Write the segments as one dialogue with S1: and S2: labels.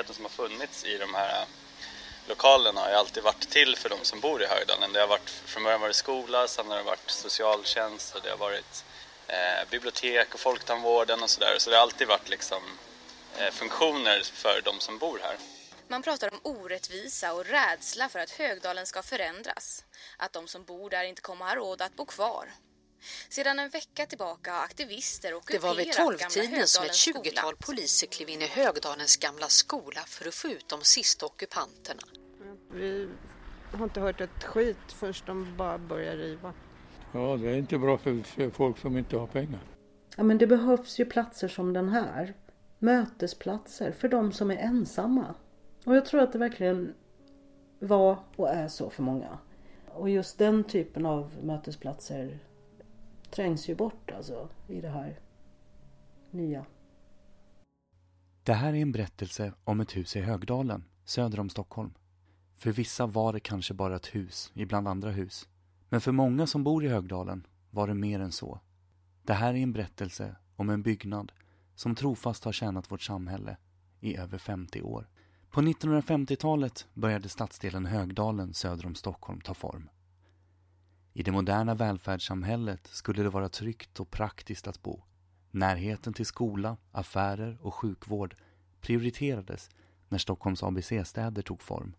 S1: tryggheten som har funnits i de här lokalerna har ju alltid varit till för de som bor i Högdalen. Det har varit, från början varit skola, sen har det varit socialtjänst och det har varit eh, bibliotek och folktandvården och sådär. Så det har alltid varit liksom eh, funktioner för de som bor här.
S2: Man pratar om orättvisa och rädsla för att Högdalen ska förändras. Att de som bor där inte kommer ha råd att bo kvar. Sedan en vecka tillbaka har aktivister ockuperat
S3: Det var vid tolvtiden som ett tjugotal poliser klev in i Högdalens gamla skola för att få ut de sista ockupanterna.
S4: Vi har inte hört ett skit först de bara börjar riva.
S5: Ja, det är inte bra för folk som inte har pengar.
S6: Ja, men det behövs ju platser som den här. Mötesplatser för de som är ensamma. Och jag tror att det verkligen var och är så för många. Och just den typen av mötesplatser trängs ju bort alltså i det här nya.
S7: Det här är en berättelse om ett hus i Högdalen, söder om Stockholm. För vissa var det kanske bara ett hus ibland andra hus. Men för många som bor i Högdalen var det mer än så. Det här är en berättelse om en byggnad som trofast har tjänat vårt samhälle i över 50 år. På 1950-talet började stadsdelen Högdalen söder om Stockholm ta form. I det moderna välfärdssamhället skulle det vara tryggt och praktiskt att bo. Närheten till skola, affärer och sjukvård prioriterades när Stockholms ABC-städer tog form.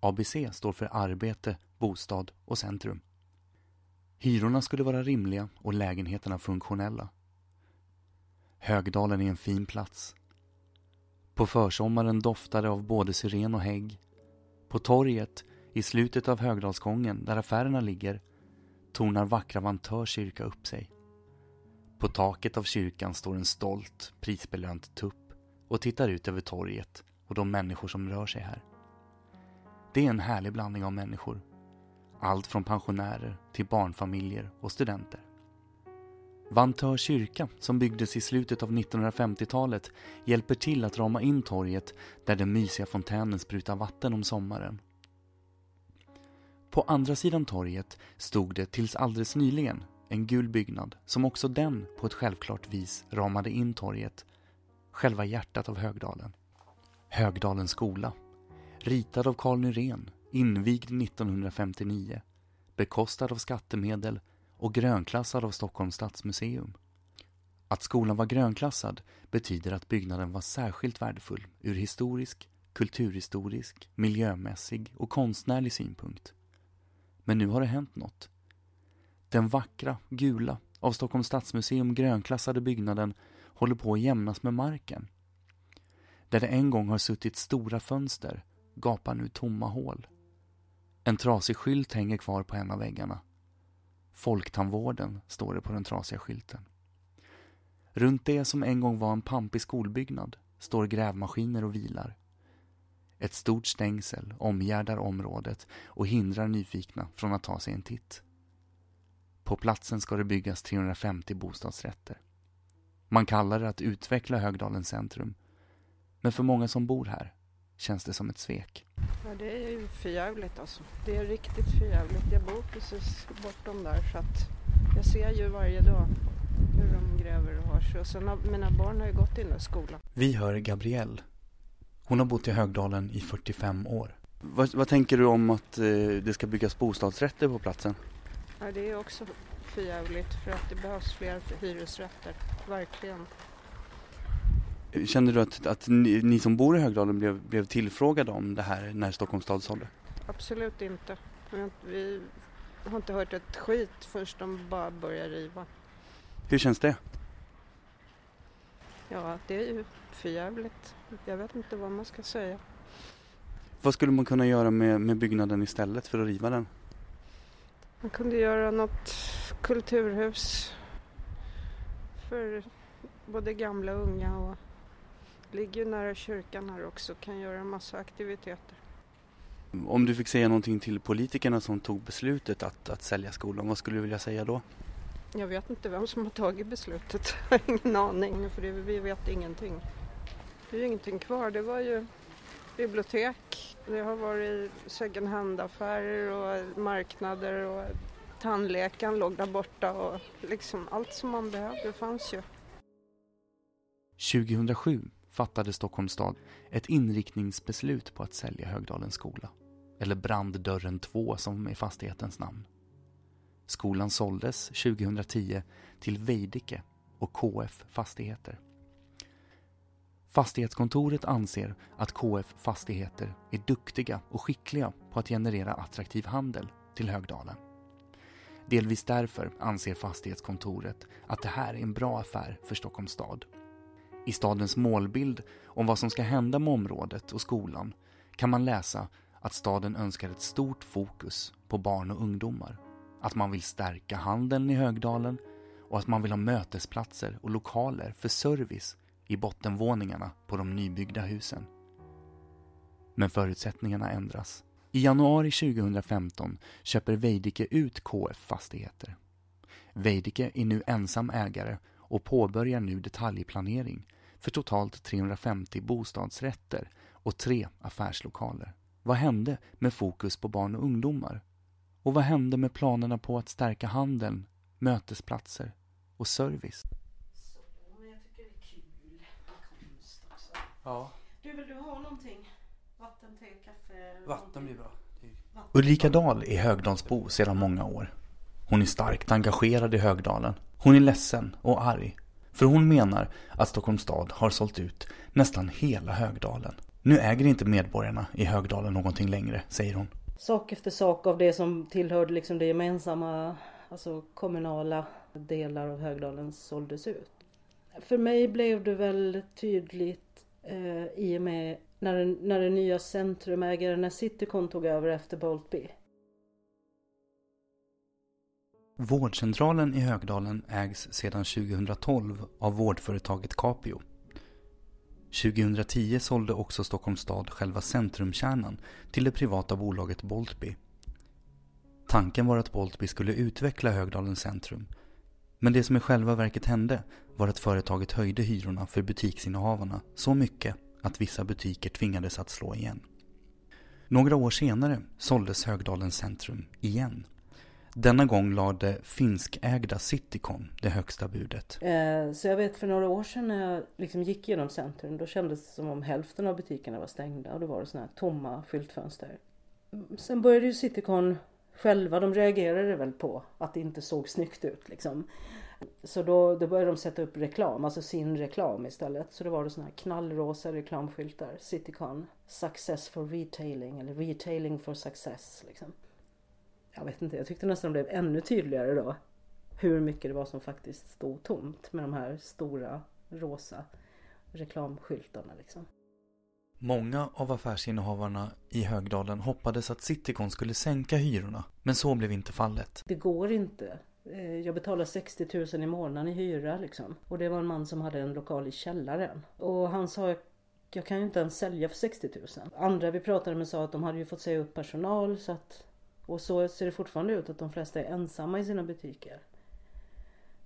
S7: ABC står för arbete, bostad och centrum. Hyrorna skulle vara rimliga och lägenheterna funktionella. Högdalen är en fin plats. På försommaren doftar det av både syren och hägg. På torget, i slutet av Högdalsgången där affärerna ligger, tornar vackra Vantör kyrka upp sig. På taket av kyrkan står en stolt, prisbelönt tupp och tittar ut över torget och de människor som rör sig här. Det är en härlig blandning av människor. Allt från pensionärer till barnfamiljer och studenter. Vantör kyrka, som byggdes i slutet av 1950-talet, hjälper till att rama in torget där den mysiga fontänen sprutar vatten om sommaren. På andra sidan torget stod det tills alldeles nyligen en gul byggnad som också den på ett självklart vis ramade in torget, själva hjärtat av Högdalen. Högdalens skola, ritad av Carl Nyrén, invigd 1959, bekostad av skattemedel och grönklassad av Stockholms stadsmuseum. Att skolan var grönklassad betyder att byggnaden var särskilt värdefull ur historisk, kulturhistorisk, miljömässig och konstnärlig synpunkt. Men nu har det hänt något. Den vackra, gula, av Stockholms stadsmuseum grönklassade byggnaden håller på att jämnas med marken. Där det en gång har suttit stora fönster gapar nu tomma hål. En trasig skylt hänger kvar på en av väggarna. Folktandvården står det på den trasiga skylten. Runt det som en gång var en pampig skolbyggnad står grävmaskiner och vilar. Ett stort stängsel omgärdar området och hindrar nyfikna från att ta sig en titt. På platsen ska det byggas 350 bostadsrätter. Man kallar det att utveckla Högdalens centrum. Men för många som bor här känns det som ett svek.
S4: Ja, det är ju förjävligt alltså. Det är riktigt förjävligt. Jag bor precis bortom där så att jag ser ju varje dag hur de gräver och har sig. Och sen har, mina barn har ju gått i den där skolan.
S7: Vi hör Gabrielle. Hon har bott i Högdalen i 45 år. Vad, vad tänker du om att eh, det ska byggas bostadsrätter på platsen?
S4: Ja, det är också förjävligt för att det behövs fler hyresrätter. Verkligen.
S7: Känner du att, att ni, ni, som bor i Högdalen blev, blev tillfrågade om det här när Stockholms stad sålde?
S4: Absolut inte. Vi har inte hört ett skit först de bara börjar riva.
S7: Hur känns det?
S4: Ja, det är ju förjävligt. Jag vet inte vad man ska säga.
S7: Vad skulle man kunna göra med, med byggnaden istället för att riva den?
S4: Man kunde göra något kulturhus för både gamla och unga och ligger nära kyrkan här också kan göra en massa aktiviteter.
S7: Om du fick säga någonting till politikerna som tog beslutet att, att sälja skolan, vad skulle du vilja säga då?
S4: Jag vet inte vem som har tagit beslutet. Jag har ingen aning för det, vi vet ingenting. Det är ju ingenting kvar. Det var ju bibliotek, det har varit second hand-affärer och marknader och tandläkaren låg där borta och liksom allt som man behövde fanns ju.
S7: 2007 fattade Stockholms stad ett inriktningsbeslut på att sälja Högdalens skola. Eller Branddörren 2 som är fastighetens namn. Skolan såldes 2010 till Veidike och KF Fastigheter. Fastighetskontoret anser att KF Fastigheter är duktiga och skickliga på att generera attraktiv handel till Högdalen. Delvis därför anser fastighetskontoret att det här är en bra affär för Stockholms stad. I stadens målbild om vad som ska hända med området och skolan kan man läsa att staden önskar ett stort fokus på barn och ungdomar. Att man vill stärka handeln i Högdalen och att man vill ha mötesplatser och lokaler för service i bottenvåningarna på de nybyggda husen. Men förutsättningarna ändras. I januari 2015 köper Veidekke ut KF Fastigheter. Veidekke är nu ensam ägare och påbörjar nu detaljplanering för totalt 350 bostadsrätter och tre affärslokaler. Vad hände med fokus på barn och ungdomar? Och vad hände med planerna på att stärka handeln, mötesplatser och service?
S6: Ja. Du, vill du ha någonting? Vatten, te, kaffe?
S7: Vatten blir bra. Ulrika Dahl är Högdalsbo sedan många år. Hon är starkt engagerad i Högdalen. Hon är ledsen och arg. För hon menar att Stockholms stad har sålt ut nästan hela Högdalen. Nu äger inte medborgarna i Högdalen någonting längre, säger hon.
S6: Sak efter sak av det som tillhörde liksom det gemensamma, alltså kommunala delar av Högdalen såldes ut. För mig blev det väl tydligt eh, i och med när den, när den nya centrumägaren, när Citycon tog över efter Boltby.
S7: Vårdcentralen i Högdalen ägs sedan 2012 av vårdföretaget Capio. 2010 sålde också Stockholms stad själva centrumkärnan till det privata bolaget Boltby. Tanken var att Boltby skulle utveckla Högdalens centrum. Men det som i själva verket hände var att företaget höjde hyrorna för butiksinnehavarna så mycket att vissa butiker tvingades att slå igen. Några år senare såldes Högdalens centrum igen. Denna gång lade finskägda Citycon det högsta budet.
S6: Eh, så jag vet för några år sedan när jag liksom gick genom centrum då kändes det som om hälften av butikerna var stängda och då var det sådana här tomma skyltfönster. Sen började ju Citycon själva, de reagerade väl på att det inte såg snyggt ut liksom. Så då, då började de sätta upp reklam, alltså sin reklam istället. Så då var det sådana här knallrosa reklamskyltar. Citycon, Success for Retailing eller Retailing for Success. Liksom. Jag vet inte, jag tyckte nästan det blev ännu tydligare då. Hur mycket det var som faktiskt stod tomt med de här stora rosa reklamskyltarna liksom.
S7: Många av affärsinnehavarna i Högdalen hoppades att Citycon skulle sänka hyrorna, men så blev inte fallet.
S6: Det går inte. Eh, jag betalar 60 000 i månaden i hyra liksom. Och det var en man som hade en lokal i källaren. Och han sa jag kan ju inte ens sälja för 60 000. Andra vi pratade med sa att de hade ju fått säga upp personal så att och så ser det fortfarande ut att de flesta är ensamma i sina butiker.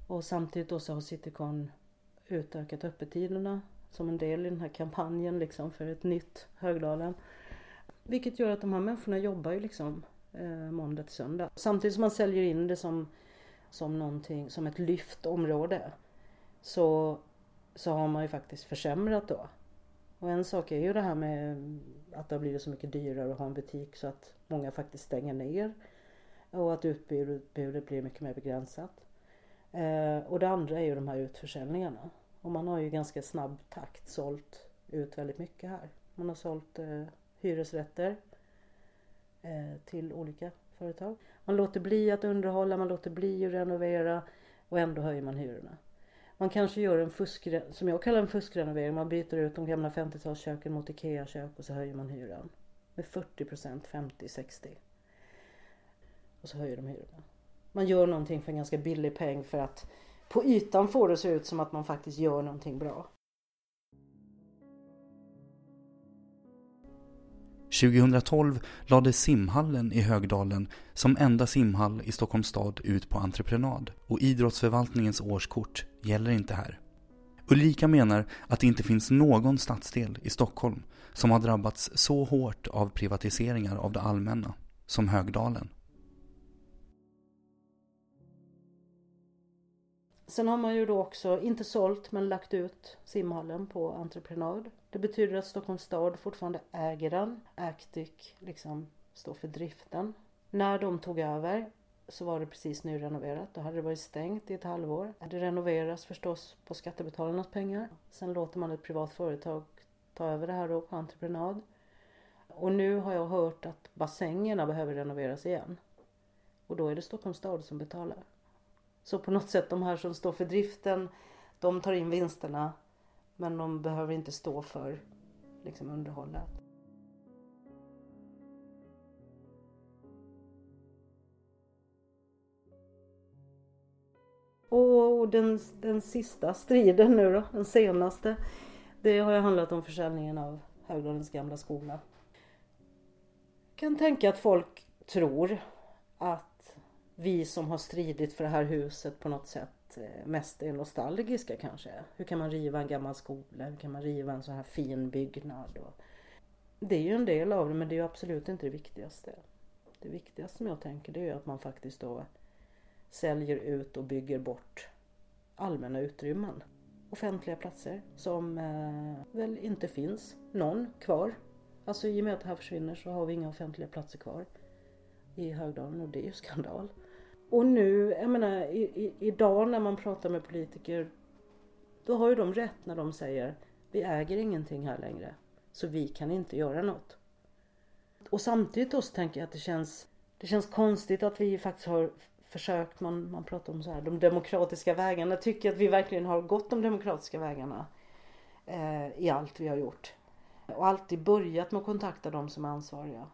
S6: Och samtidigt då så har Citycon utökat öppettiderna som en del i den här kampanjen liksom för ett nytt Högdalen. Vilket gör att de här människorna jobbar ju liksom eh, måndag till söndag. Samtidigt som man säljer in det som som någonting, som ett lyft område. Så, så har man ju faktiskt försämrat då. Och en sak är ju det här med att det har blivit så mycket dyrare att ha en butik så att många faktiskt stänger ner. Och att utbudet blir mycket mer begränsat. Eh, och det andra är ju de här utförsäljningarna. Och man har ju ganska snabb takt sålt ut väldigt mycket här. Man har sålt eh, hyresrätter eh, till olika företag. Man låter bli att underhålla, man låter bli att renovera och ändå höjer man hyrorna. Man kanske gör en fusk, som jag kallar en fuskrenovering. Man byter ut de gamla 50-talsköken mot IKEA-kök och så höjer man hyran. Med 40 procent, 50, 60. Och så höjer de hyrorna. Man gör någonting för en ganska billig peng för att på ytan får det se ut som att man faktiskt gör någonting bra.
S7: 2012 lade simhallen i Högdalen som enda simhall i Stockholms stad ut på entreprenad och idrottsförvaltningens årskort gäller inte här. Ulrika menar att det inte finns någon stadsdel i Stockholm som har drabbats så hårt av privatiseringar av det allmänna som Högdalen.
S6: Sen har man ju då också, inte sålt, men lagt ut simhallen på entreprenad. Det betyder att Stockholms stad fortfarande äger den. Actic liksom står för driften. När de tog över så var det precis nyrenoverat. Då hade det varit stängt i ett halvår. Det renoveras förstås på skattebetalarnas pengar. Sen låter man ett privat företag ta över det här då på entreprenad. Och nu har jag hört att bassängerna behöver renoveras igen. Och då är det Stockholms stad som betalar. Så på något sätt de här som står för driften, de tar in vinsterna men de behöver inte stå för liksom, underhållet. Och den, den sista striden nu då, den senaste, det har ju handlat om försäljningen av Högdalens gamla skola. Jag kan tänka att folk tror att vi som har stridit för det här huset på något sätt Eh, mest är nostalgiska kanske. Hur kan man riva en gammal skola? Hur kan man riva en så här fin byggnad? Det är ju en del av det men det är ju absolut inte det viktigaste. Det viktigaste som jag tänker det är att man faktiskt då säljer ut och bygger bort allmänna utrymmen. Offentliga platser som eh, väl inte finns någon kvar. Alltså i och med att det här försvinner så har vi inga offentliga platser kvar i Högdalen och det är ju skandal. Och nu, jag menar i, i, idag när man pratar med politiker då har ju de rätt när de säger vi äger ingenting här längre så vi kan inte göra något. Och samtidigt då så tänker jag att det känns, det känns konstigt att vi faktiskt har försökt, man, man pratar om så här, de demokratiska vägarna. Jag tycker att vi verkligen har gått de demokratiska vägarna eh, i allt vi har gjort. Och alltid börjat med att kontakta de som är ansvariga.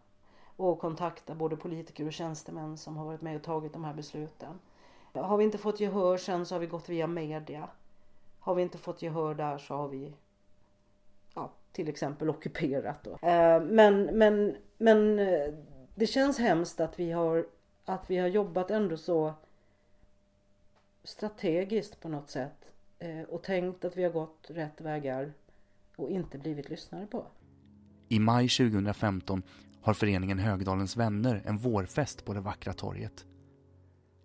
S6: Och kontakta både politiker och tjänstemän som har varit med och tagit de här besluten. Har vi inte fått gehör sen så har vi gått via media. Har vi inte fått gehör där så har vi ja, till exempel ockuperat. Då. Eh, men, men, men eh, det känns hemskt att vi har att vi har jobbat ändå så strategiskt på något sätt eh, och tänkt att vi har gått rätt vägar och inte blivit lyssnade på.
S7: I maj 2015 har föreningen Högdalens vänner en vårfest på det vackra torget.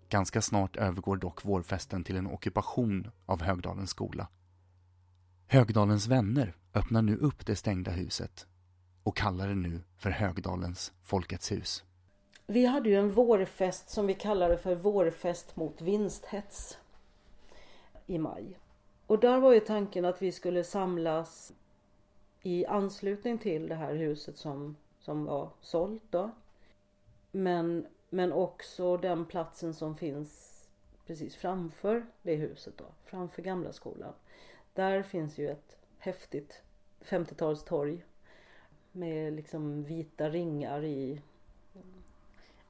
S7: Ganska snart övergår dock vårfesten till en ockupation av Högdalens skola. Högdalens vänner öppnar nu upp det stängda huset och kallar det nu för Högdalens Folkets hus.
S6: Vi hade ju en vårfest som vi kallade för vårfest mot vinsthets i maj. Och där var ju tanken att vi skulle samlas i anslutning till det här huset som, som var sålt då. Men, men också den platsen som finns precis framför det huset då, framför Gamla skolan. Där finns ju ett häftigt 50-talstorg med liksom vita ringar i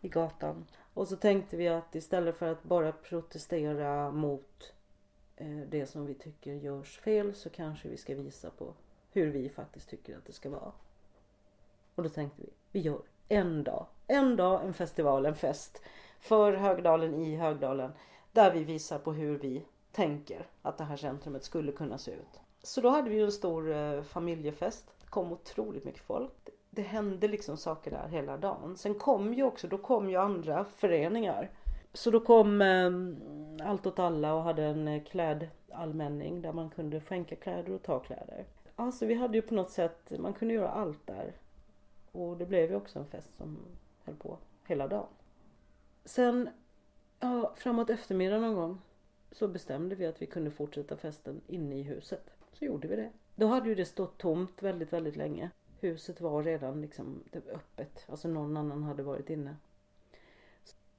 S6: i gatan. Och så tänkte vi att istället för att bara protestera mot eh, det som vi tycker görs fel så kanske vi ska visa på hur vi faktiskt tycker att det ska vara. Och då tänkte vi, vi gör en dag, en dag, en festival, en fest för Högdalen i Högdalen där vi visar på hur vi tänker att det här centrumet skulle kunna se ut. Så då hade vi en stor eh, familjefest. Det kom otroligt mycket folk det hände liksom saker där hela dagen. Sen kom ju också, då kom ju andra föreningar. Så då kom eh, Allt åt alla och hade en eh, klädallmänning där man kunde skänka kläder och ta kläder. Alltså vi hade ju på något sätt, man kunde göra allt där. Och det blev ju också en fest som höll på hela dagen. Sen, ja, framåt eftermiddagen någon gång så bestämde vi att vi kunde fortsätta festen inne i huset. Så gjorde vi det. Då hade ju det stått tomt väldigt, väldigt länge. Huset var redan liksom öppet. Alltså någon annan hade varit inne.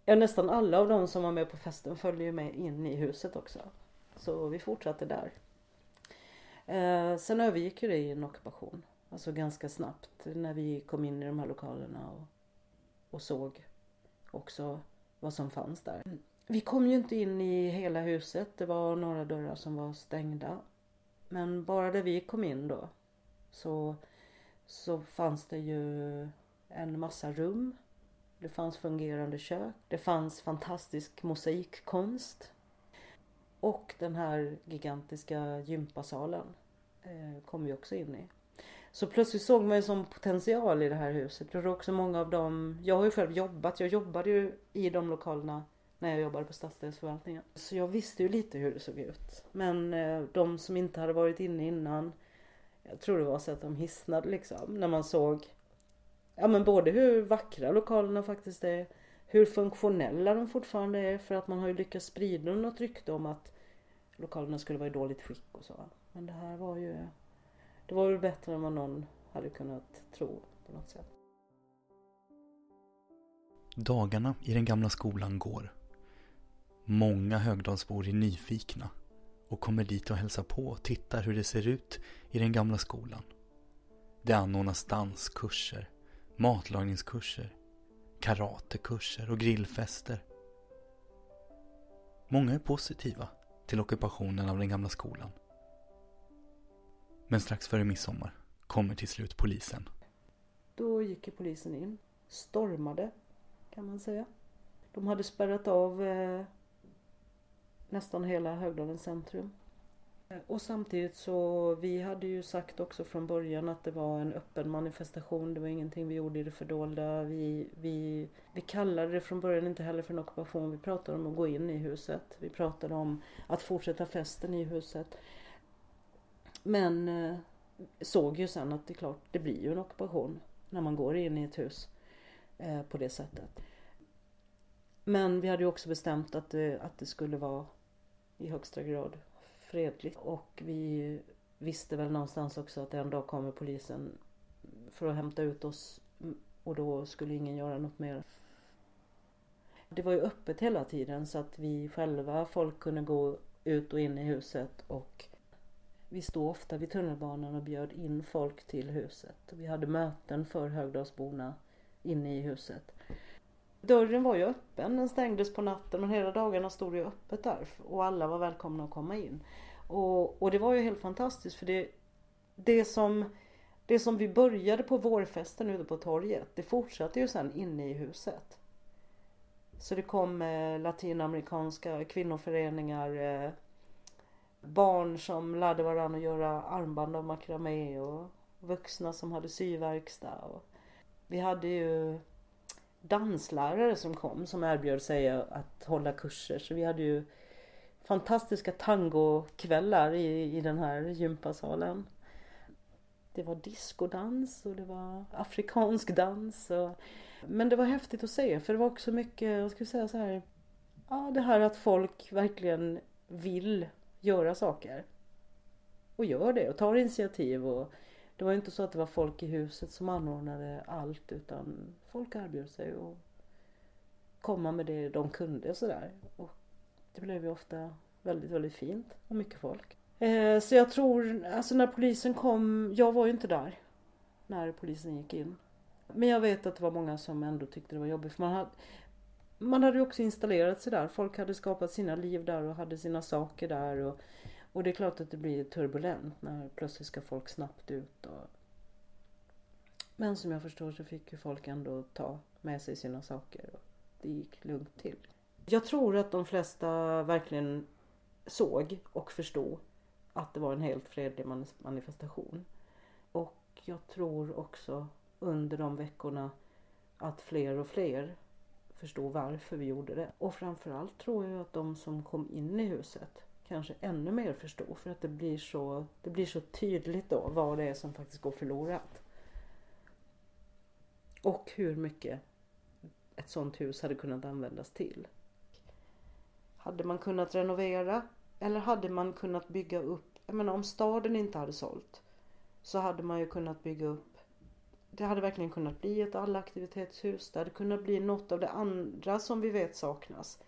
S6: Ja, nästan alla av de som var med på festen följde ju med in i huset också. Så vi fortsatte där. Eh, sen övergick ju det i en ockupation. Alltså ganska snabbt när vi kom in i de här lokalerna och, och såg också vad som fanns där. Vi kom ju inte in i hela huset. Det var några dörrar som var stängda. Men bara där vi kom in då så så fanns det ju en massa rum. Det fanns fungerande kök. Det fanns fantastisk mosaikkonst. Och den här gigantiska gympasalen eh, kom vi också in i. Så plötsligt såg man ju som potential i det här huset. Jag tror också många av dem, jag har ju själv jobbat, jag jobbade ju i de lokalerna när jag jobbade på stadsdelsförvaltningen. Så jag visste ju lite hur det såg ut. Men eh, de som inte hade varit inne innan, jag tror det var så att de hisnade liksom när man såg ja men både hur vackra lokalerna faktiskt är, hur funktionella de fortfarande är för att man har ju lyckats sprida något rykte om att lokalerna skulle vara i dåligt skick och så. Men det här var ju, det var väl bättre än vad någon hade kunnat tro på något sätt.
S7: Dagarna i den gamla skolan går. Många Högdalsbor är nyfikna och kommer dit och hälsar på och tittar hur det ser ut i den gamla skolan. Det anordnas danskurser, matlagningskurser, karatekurser och grillfester. Många är positiva till ockupationen av den gamla skolan. Men strax före midsommar kommer till slut polisen.
S6: Då gick polisen in, stormade kan man säga. De hade spärrat av eh, nästan hela Högdalens centrum. Eh, och samtidigt så, vi hade ju sagt också från början att det var en öppen manifestation. Det var ingenting vi gjorde i det fördolda. Vi, vi, vi kallade det från början inte heller för en ockupation. Vi pratade om att gå in i huset. Vi pratade om att fortsätta festen i huset. Men eh, såg ju sen att det är klart, det blir ju en ockupation när man går in i ett hus eh, på det sättet. Men vi hade ju också bestämt att det, att det skulle vara i högsta grad fredligt. Och vi visste väl någonstans också att en dag kommer polisen för att hämta ut oss mm, och då skulle ingen göra något mer. Det var ju öppet hela tiden så att vi själva, folk kunde gå ut och in i huset och vi stod ofta vid tunnelbanan och bjöd in folk till huset. Vi hade möten för Högdalsborna inne i huset. Dörren var ju öppen, den stängdes på natten men hela dagarna stod det öppet där och alla var välkomna att komma in. Och, och det var ju helt fantastiskt för det, det som det som vi började på vårfesten ute på torget, det fortsatte ju sen inne i huset. Så det kom eh, latinamerikanska kvinnoföreningar, eh, barn som lärde varandra att göra armband av makramé och vuxna som hade syverkstad. Och vi hade ju danslärare som kom som erbjöd sig att hålla kurser. Så vi hade ju fantastiska tangokvällar i, i den här gympasalen. Det var diskodans och det var afrikansk dans. Och, men det var häftigt att se för det var också mycket, jag skulle säga så här, ja det här att folk verkligen vill göra saker. Och gör det och tar initiativ och det var inte så att det var folk i huset som anordnade allt utan folk erbjöd sig att komma med det de kunde och sådär. Och det blev ju ofta väldigt, väldigt fint och mycket folk. Eh, så jag tror, alltså när polisen kom, jag var ju inte där när polisen gick in. Men jag vet att det var många som ändå tyckte det var jobbigt för man hade man hade ju också installerat sig där. Folk hade skapat sina liv där och hade sina saker där. Och och det är klart att det blir turbulent när plötsligt ska folk snabbt ut. Och... Men som jag förstår så fick ju folk ändå ta med sig sina saker och det gick lugnt till. Jag tror att de flesta verkligen såg och förstod att det var en helt fredlig manifestation. Och jag tror också under de veckorna att fler och fler förstå varför vi gjorde det. Och framförallt tror jag att de som kom in i huset kanske ännu mer förstod för att det blir så, det blir så tydligt då vad det är som faktiskt går förlorat. Och hur mycket ett sånt hus hade kunnat användas till. Hade man kunnat renovera eller hade man kunnat bygga upp, jag menar om staden inte hade sålt så hade man ju kunnat bygga upp det hade verkligen kunnat bli ett allaktivitetshus. Det hade kunnat bli något av det andra som vi vet saknas.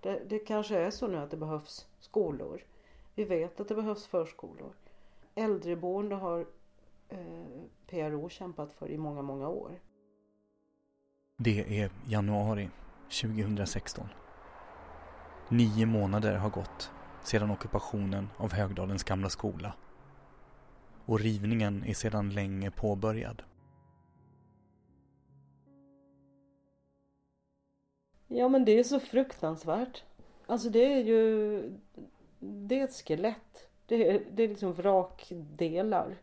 S6: Det, det kanske är så nu att det behövs skolor. Vi vet att det behövs förskolor. Äldreboende har eh, PRO kämpat för i många, många år.
S7: Det är januari 2016. Nio månader har gått sedan ockupationen av Högdalens gamla skola. Och rivningen är sedan länge påbörjad.
S6: Ja men det är så fruktansvärt. Alltså det är ju... Det är ett skelett. Det är, det är liksom vrakdelar.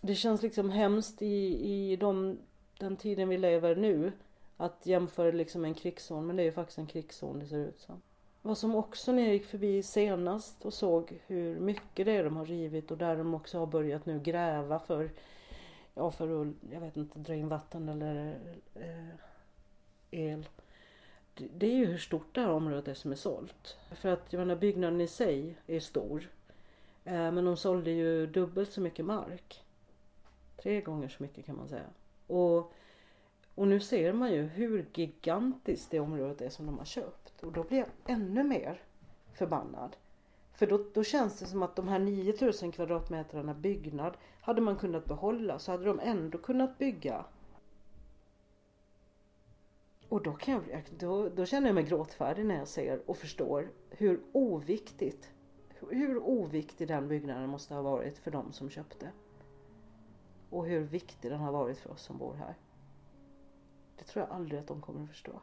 S6: Det känns liksom hemskt i, i de, den tiden vi lever nu. att jämföra liksom med en krigszon, men det är ju faktiskt en krigszon det ser ut som. Vad som också när jag gick förbi senast och såg hur mycket det är de har rivit och där de också har börjat nu gräva för, ja för att, jag vet inte, dra in vatten eller eh, el. Det, är ju hur stort det här området är som är sålt. För att jag menar byggnaden i sig är stor. Eh, men de sålde ju dubbelt så mycket mark. Tre gånger så mycket kan man säga. Och och nu ser man ju hur gigantiskt det området är som de har köpt. Och då blir jag ännu mer förbannad. För då, då känns det som att de här 9000 kvadratmetrarna byggnad hade man kunnat behålla så hade de ändå kunnat bygga. Och då, kan jag, då, då känner jag mig gråtfärdig när jag ser och förstår hur oviktigt hur oviktig den byggnaden måste ha varit för de som köpte. Och hur viktig den har varit för oss som bor här. Det tror jag aldrig att de kommer att förstå.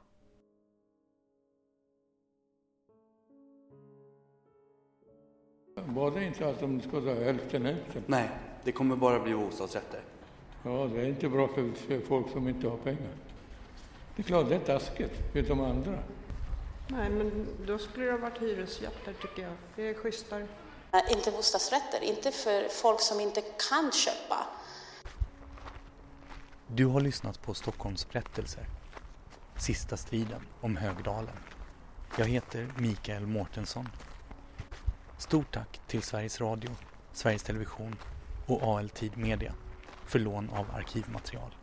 S5: Var det inte att de skulle ha hälften hälften?
S7: Nej, det kommer bara bli bostadsrätter.
S5: Ja, det är inte bra för, för folk som inte har pengar. Det är klart det är taskigt för de andra.
S4: Nej, men då skulle det ha varit hyresrätter tycker jag. Det är schysstare.
S8: Inte bostadsrätter, inte för folk som inte kan köpa.
S7: Du har lyssnat på Stockholms berättelser. Sista striden om Högdalen. Jag heter Mikael Mårtensson. Stort tack till Sveriges Radio, Sveriges Television och AL Tid Media för lån av arkivmaterial.